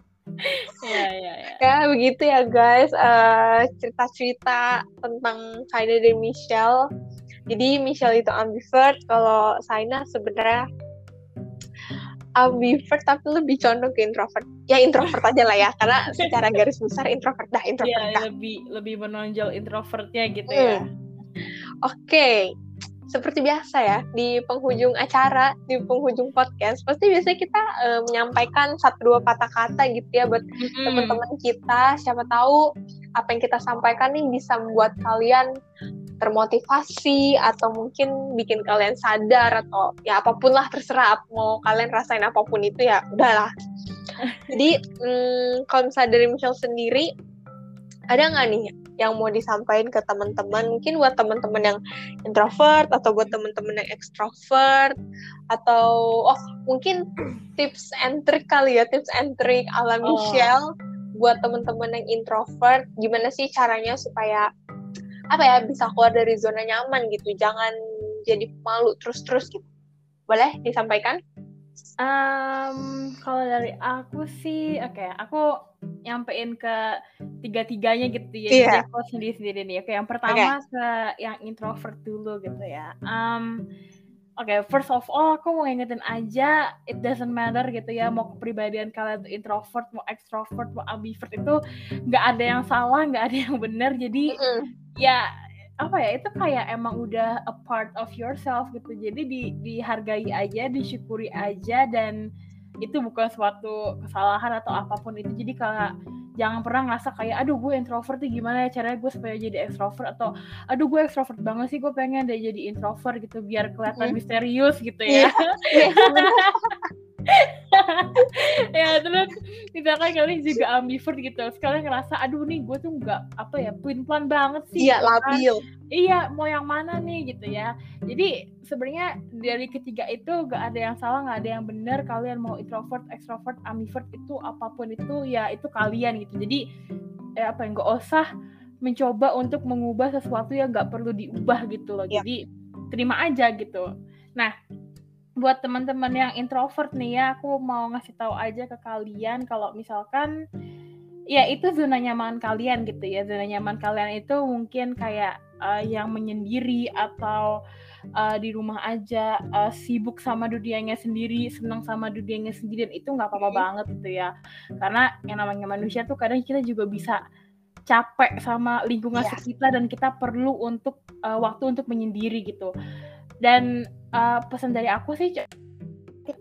ya, ya, ya. ya begitu ya guys uh, cerita-cerita tentang Saina dan Michelle jadi Michelle itu ambivert kalau Saina sebenarnya ambivert tapi lebih condong ke introvert. Ya introvert aja lah ya, karena secara garis besar introvert dah, introvert ya, dah. lebih lebih menonjol introvertnya gitu ya. hmm. ya. Oke, okay. Seperti biasa ya di penghujung acara, di penghujung podcast, pasti biasanya kita uh, menyampaikan satu dua patah kata gitu ya buat mm-hmm. teman-teman kita. Siapa tahu apa yang kita sampaikan nih bisa membuat kalian termotivasi atau mungkin bikin kalian sadar atau ya apa pun lah terserah mau kalian rasain apa pun itu ya udahlah jadi hmm, kalau misalnya dari Michelle sendiri ada nggak nih yang mau disampaikan ke teman-teman. Mungkin buat teman-teman yang introvert atau buat teman-teman yang extrovert atau oh mungkin tips and trick kali ya tips and trick ala oh. Michelle buat teman-teman yang introvert. Gimana sih caranya supaya apa ya bisa keluar dari zona nyaman gitu. Jangan jadi malu terus-terus gitu. Boleh disampaikan um, kalau dari aku sih oke okay, aku nyampein ke tiga-tiganya gitu ya yeah. jadi aku sendiri-sendiri nih oke okay, yang pertama okay. ke yang introvert dulu gitu ya um, Oke, okay, first of all aku mau ingetin aja it doesn't matter gitu ya mau kepribadian kalian itu introvert, mau extrovert, mau ambivert itu nggak ada yang salah, nggak ada yang benar. Jadi mm -hmm. ya apa ya itu kayak emang udah a part of yourself gitu. Jadi di dihargai aja, disyukuri aja dan itu bukan suatu kesalahan atau apa pun itu. Jadi kalau jangan pernah ngerasa kayak aduh gue introvert nih gimana ya caranya gue supaya jadi extrovert atau aduh gue extrovert banget sih gue pengen deh jadi introvert gitu biar kelihatan mm. misterius gitu ya. Yeah. ya terus misalkan kalian juga ambivert gitu sekalian ngerasa aduh nih gue tuh nggak apa ya twin plan banget sih iya gitu kan. labil. Iya mau yang mana nih gitu ya. Jadi sebenarnya dari ketiga itu gak ada yang salah nggak ada yang benar kalian mau introvert extrovert ambivert itu apa pun itu ya itu kalian gitu. Jadi eh, apa yang gak usah mencoba untuk mengubah sesuatu yang nggak perlu diubah gitu loh. Ya. jadi terima aja gitu. Nah buat teman-teman yang introvert nih ya, aku mau ngasih tahu aja ke kalian kalau misalkan ya itu zona nyaman kalian gitu ya zona nyaman kalian itu mungkin kayak uh, yang menyendiri atau uh, di rumah aja uh, sibuk sama dunianya sendiri senang sama dunianya sendiri dan itu nggak apa-apa hmm. banget gitu ya karena yang namanya manusia tuh kadang kita juga bisa capek sama lingkungan yeah. sekitar dan kita perlu untuk uh, waktu untuk menyendiri gitu dan uh, pesan dari aku sih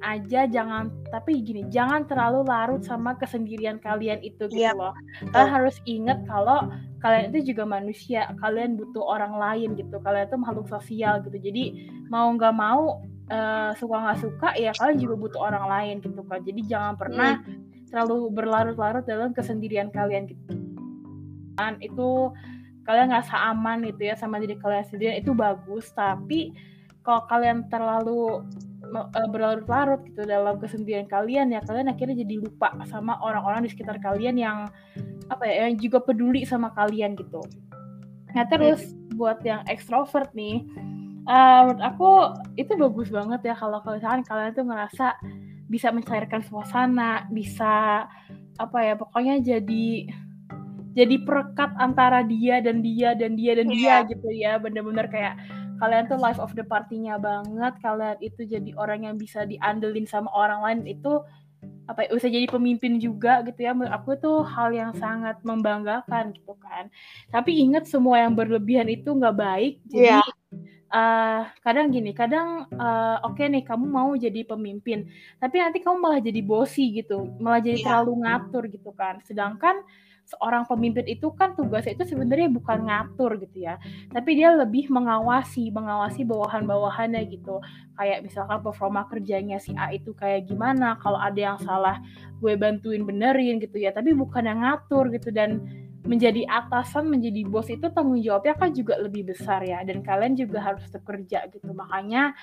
aja jangan tapi gini jangan terlalu larut sama kesendirian kalian itu gitu yep. Iya. loh kalian harus ingat kalau kalian itu juga manusia kalian butuh orang lain gitu kalian itu makhluk sosial gitu jadi mau nggak mau uh, suka nggak suka ya kalian juga butuh orang lain gitu kan jadi jangan pernah hmm. terlalu berlarut-larut dalam kesendirian kalian gitu kan itu kalian nggak aman gitu ya sama diri kalian sendiri itu bagus tapi kalau kalian terlalu uh, berlarut-larut gitu dalam kesendirian kalian ya kalian akhirnya jadi lupa sama orang-orang di sekitar kalian yang apa ya yang juga peduli sama kalian gitu. Nah terus buat yang ekstrovert nih, uh, menurut aku itu bagus banget ya kalau misalkan kalian tuh ngerasa bisa mencairkan suasana, bisa apa ya pokoknya jadi jadi perekat antara dia dan dia dan dia dan dia yeah. gitu ya bener-bener kayak kalian tuh life of the party-nya banget. Kalian itu jadi orang yang bisa diandelin sama orang lain. Itu apa ya bisa jadi pemimpin juga gitu ya. Menurut aku tuh hal yang sangat membanggakan gitu kan. Tapi ingat semua yang berlebihan itu nggak baik. Jadi yeah. Uh, kadang gini, kadang uh, oke okay nih kamu mau jadi pemimpin, tapi nanti kamu malah jadi bosi gitu, malah jadi yeah. terlalu ngatur gitu kan. Sedangkan seorang pemimpin itu kan tugasnya itu sebenarnya bukan ngatur gitu ya. Tapi dia lebih mengawasi mengawasi bawahan-bawahannya gitu. Kayak misalkan performa kerjanya si A itu kayak gimana kalau ada yang salah gue bantuin benerin gitu ya. Tapi bukan yang ngatur gitu. Dan menjadi atasan menjadi bos itu tanggung jawabnya kan juga lebih besar ya. Dan kalian juga harus bekerja gitu. Makanya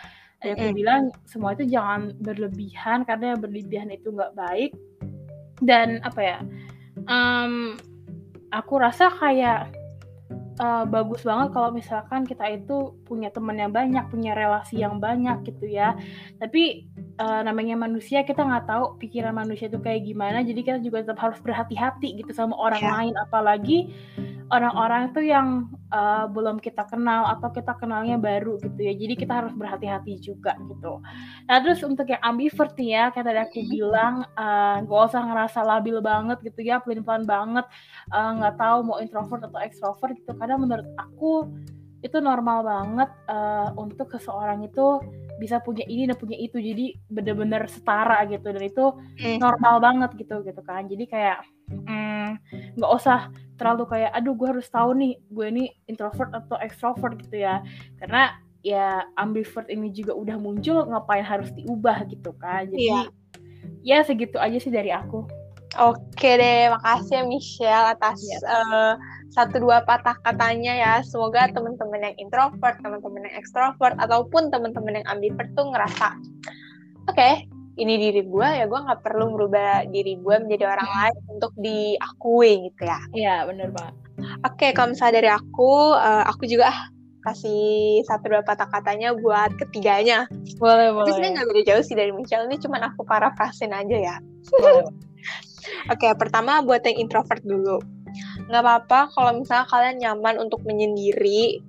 yang aku bilang semua itu jangan berlebihan. Karena berlebihan itu nggak baik. Dan apa ya um, aku rasa kayak uh, bagus banget kalau misalkan kita itu punya teman yang banyak, punya relasi yang banyak gitu ya. Tapi uh, namanya manusia kita nggak tahu pikiran manusia itu kayak gimana, jadi kita juga tetap harus berhati-hati gitu sama orang yeah. lain, apalagi orang-orang itu yang uh, belum kita kenal atau kita kenalnya baru gitu ya. Jadi kita harus berhati-hati juga gitu. Nah terus untuk yang ambivert nih ya, kayak tadi aku mm-hmm. bilang uh, gak usah ngerasa labil banget gitu ya, pelin-pelan banget, uh, nggak uh, tahu mau introvert atau extrovert gitu. Karena menurut aku itu normal banget uh, untuk seseorang itu bisa punya ini dan punya itu. Jadi bener-bener setara gitu. Dan itu mm. normal banget gitu gitu kan. Jadi kayak mm, nggak mm, usah terlalu kayak aduh gue harus tahu nih gue ini introvert atau extrovert gitu ya. Karena ya ambivert ini juga udah muncul ngapain harus diubah gitu kan. Jadi yeah. ya segitu aja sih dari aku oke deh makasih ya Michelle atas. Iya. uh, satu dua patah katanya ya semoga teman-teman yang introvert teman-teman yang extrovert ataupun teman-teman yang ambivert tuh ngerasa oke okay, ini diri gue ya gue nggak perlu merubah diri gue menjadi orang hmm. lain untuk diakui gitu ya iya bener banget oke okay, kalau misalnya dari aku uh, aku juga ah, kasih satu dua patah katanya buat ketiganya boleh boleh tapi nggak beda jauh sih dari Michelle ini cuma aku parafrasin aja ya oke okay, pertama buat yang introvert dulu. Nggak apa-apa kalau misalnya kalian nyaman untuk menyendiri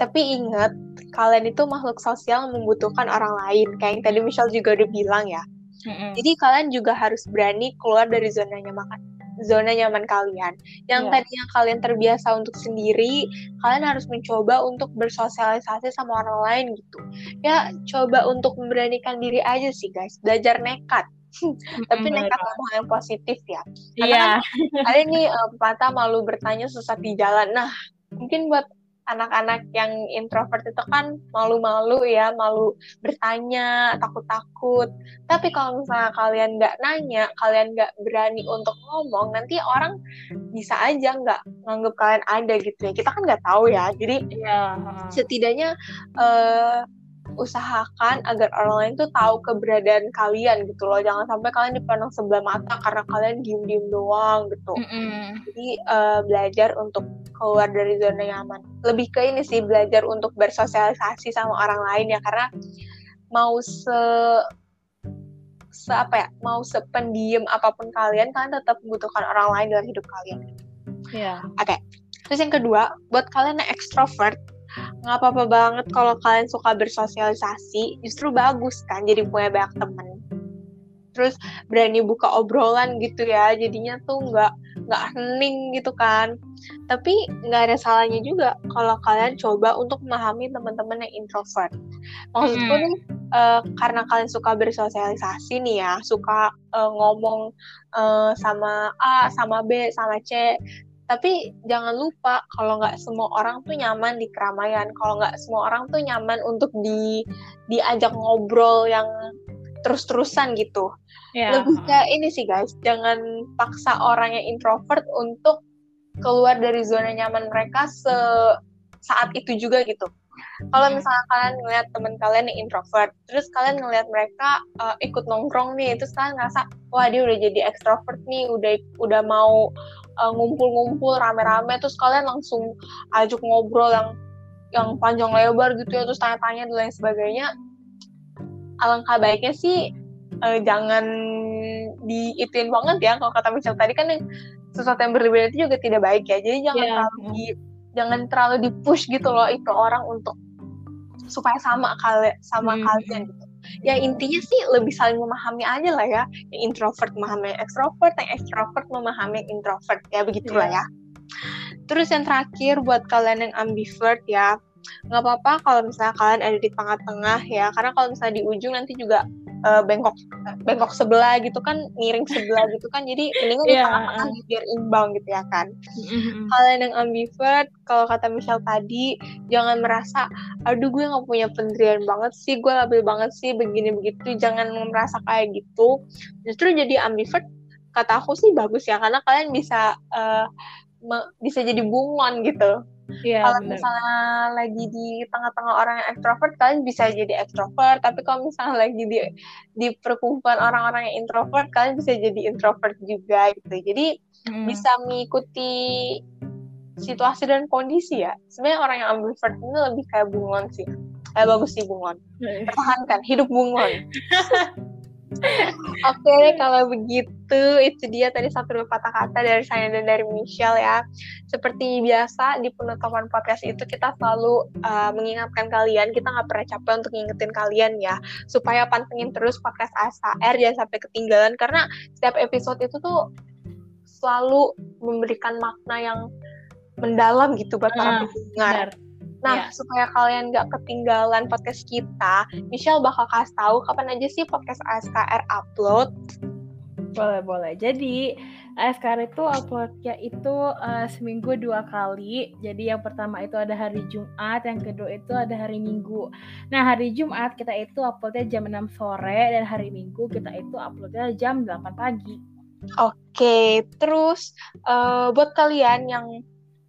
tapi ingat kalian itu makhluk sosial membutuhkan orang lain kayak yang tadi Michelle juga udah bilang ya. Mm-hmm. jadi kalian juga harus berani keluar dari zona nyaman zona nyaman kalian. Yang yeah. tadinya kalian terbiasa untuk sendiri kalian harus mencoba untuk bersosialisasi sama orang lain gitu. Ya coba untuk memberanikan diri aja sih guys. Belajar nekat tapi nekat ngomong yang positif ya karena yeah. kan ada nih uh, pepatah malu bertanya sesat di jalan nah mungkin buat anak-anak yang introvert itu kan malu-malu ya, malu bertanya, takut-takut. Tapi kalau misalnya kalian nggak nanya, kalian nggak berani untuk ngomong, nanti orang bisa aja nggak nganggap kalian ada gitu ya. Kita kan nggak tahu ya. Jadi ya. setidaknya uh, usahakan agar orang lain tuh tahu keberadaan kalian gitu loh jangan sampai kalian dipandang sebelah mata karena kalian diem-diem doang gitu mm -hmm. jadi uh, belajar untuk keluar dari zona nyaman lebih ke ini sih belajar untuk bersosialisasi sama orang lain ya karena mau se se apa ya mau sependiam apa pun kalian kalian tetap membutuhkan orang lain dalam hidup kalian Iya. oke okay. terus yang kedua buat kalian yang ekstrovert nggak apa-apa banget kalau kalian suka bersosialisasi. Justru bagus kan jadi punya banyak temen. Terus berani buka obrolan gitu ya jadinya tuh nggak nggak hening gitu kan. Tapi nggak ada salahnya juga kalau kalian coba untuk memahami teman-teman yang introvert. Maksudku nih uh, karena kalian suka bersosialisasi nih ya suka uh, ngomong uh, sama A sama B sama C tapi jangan lupa kalau nggak semua orang tuh nyaman di keramaian. Kalau nggak semua orang tuh nyaman untuk di diajak ngobrol yang terus-terusan gitu. Yeah. lebih kayak ini sih guys. Jangan paksa orang yang introvert untuk keluar dari zona nyaman mereka se saat itu juga gitu. Kalau misalnya kalian ngeliat teman kalian yang introvert terus kalian ngeliat mereka uh, ikut nongkrong nih terus kalian ngerasa wah dia udah jadi extrovert nih udah udah mau uh, ngumpul-ngumpul rame-rame terus kalian langsung ajak ngobrol yang yang panjang lebar gitu ya terus tanya-tanya dan lain sebagainya alangkah baiknya sih uh, jangan diituin banget ya kalau kata Michelle tadi kan yang sesuatu yang berlebihan itu juga tidak baik ya jadi jangan yeah. terlalu di, jangan terlalu di push gitu loh itu orang untuk supaya sama kali sama hmm. kalian gitu ya intinya sih lebih saling memahami aja lah ya. Yang introvert memahami yang ekstrovert yang ekstrovert memahami yang introvert. Ya begitulah yeah. ya. Terus yang terakhir buat kalian yang ambivert ya nggak apa-apa kalau misalnya kalian ada di tengah-tengah ya. Karena kalau misalnya di ujung nanti juga uh, bengkok bengkok sebelah gitu kan miring sebelah gitu kan. Jadi mendingan yeah. tengah-tengah biar imbang gitu ya kan. Mm-hmm. kalian yang ambivert kalau kata Michelle tadi jangan merasa aduh gue nggak punya pendirian banget sih gue labil banget sih begini begitu. Jangan merasa kayak gitu. Justru jadi ambivert kata aku sih bagus ya karena kalian bisa uh, bisa jadi bunglon gitu Iya, kalau misalnya lagi di tengah-tengah orang yang ekstrovert, kalian bisa jadi ekstrovert. Tapi kalau misalnya lagi di di perkumpulan orang-orang yang introvert, kalian bisa jadi introvert juga gitu. Jadi hmm. bisa mengikuti situasi dan kondisi ya. Sebenarnya orang yang ambivert ini lebih kayak bunglon sih. Eh bagus sih bunglon. Iya. Pertahankan hidup bunglon. Oke, okay, kalau begitu itu dia tadi satu dua kata-kata dari saya dan dari Michelle ya. Seperti biasa di penutupan podcast itu kita selalu uh, mengingatkan kalian, kita nggak pernah capek untuk ngingetin kalian ya, supaya pantengin terus podcast ASR jangan sampai ketinggalan karena setiap episode itu tuh selalu memberikan makna yang mendalam gitu buat para pendengar. Nah, yeah. supaya kalian nggak ketinggalan podcast kita, Michelle bakal kasih tahu kapan aja sih podcast ASKR upload. Boleh, boleh. Jadi, ASKR itu uploadnya itu uh, seminggu dua kali. Jadi yang pertama itu ada hari Jumat, yang kedua itu ada hari Minggu. Nah, hari Jumat kita itu uploadnya jam 6 sore, dan hari Minggu kita itu uploadnya jam 8 pagi. Oke, terus uh, buat kalian yang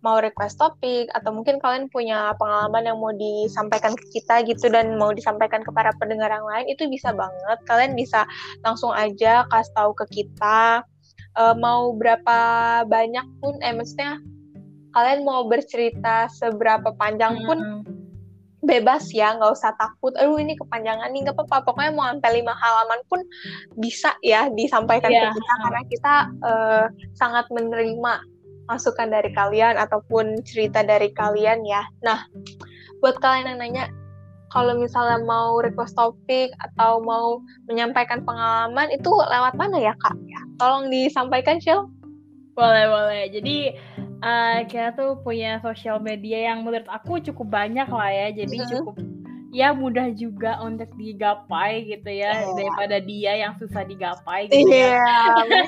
mau request topik atau mungkin kalian punya pengalaman yang mau disampaikan ke kita gitu dan mau disampaikan ke para pendengar yang lain itu bisa banget kalian bisa langsung aja kasih tahu ke kita uh, mau berapa banyak pun eh maksudnya kalian mau bercerita seberapa panjang pun hmm. bebas ya nggak usah takut aduh ini kepanjangan nih nggak apa-apa pokoknya mau sampai lima halaman pun bisa ya disampaikan yeah. ke kita karena kita uh, sangat menerima masukan dari kalian ataupun cerita dari kalian ya. Nah, buat kalian yang nanya, kalau misalnya mau request topik atau mau menyampaikan pengalaman itu lewat mana ya kak? Ya, tolong disampaikan Shil. Boleh boleh. Jadi uh, kita tuh punya sosial media yang menurut aku cukup banyak lah ya. Jadi mm -hmm. cukup ya mudah juga untuk digapai gitu ya yeah. daripada dia yang susah digapai gitu yeah, ya.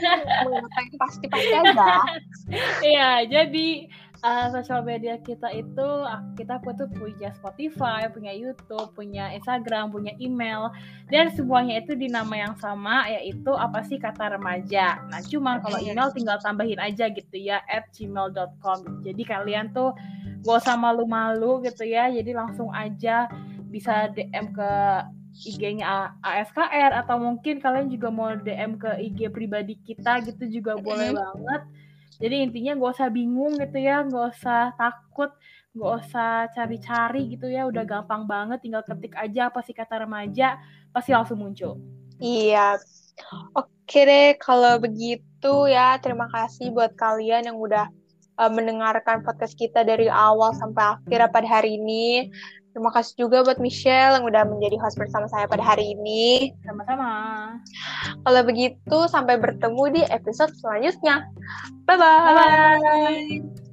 pasti pasti aja. Iya, jadi uh, sosial media kita itu kita tuh punya Spotify, punya YouTube, punya Instagram, punya email dan semuanya itu di nama yang sama yaitu apa sih kata remaja. Nah, cuma kalau email tinggal tambahin aja gitu ya at gmail.com. Jadi kalian tuh gak usah malu-malu gitu ya. Jadi langsung aja bisa DM ke IG-nya ASKR atau mungkin kalian juga mau DM ke IG pribadi kita gitu juga boleh banget. Jadi intinya gak usah bingung gitu ya, gak usah takut, gak usah cari-cari gitu ya, udah gampang banget tinggal ketik aja apa sih kata remaja, pasti langsung muncul. Iya, Oke deh, kalau begitu ya terima kasih buat kalian yang udah uh, mendengarkan podcast kita dari awal sampai akhir pada hari ini. Terima kasih juga buat Michelle yang udah menjadi host bersama saya pada hari ini. Sama-sama. Kalau begitu, sampai bertemu di episode selanjutnya. Bye-bye. Bye-bye.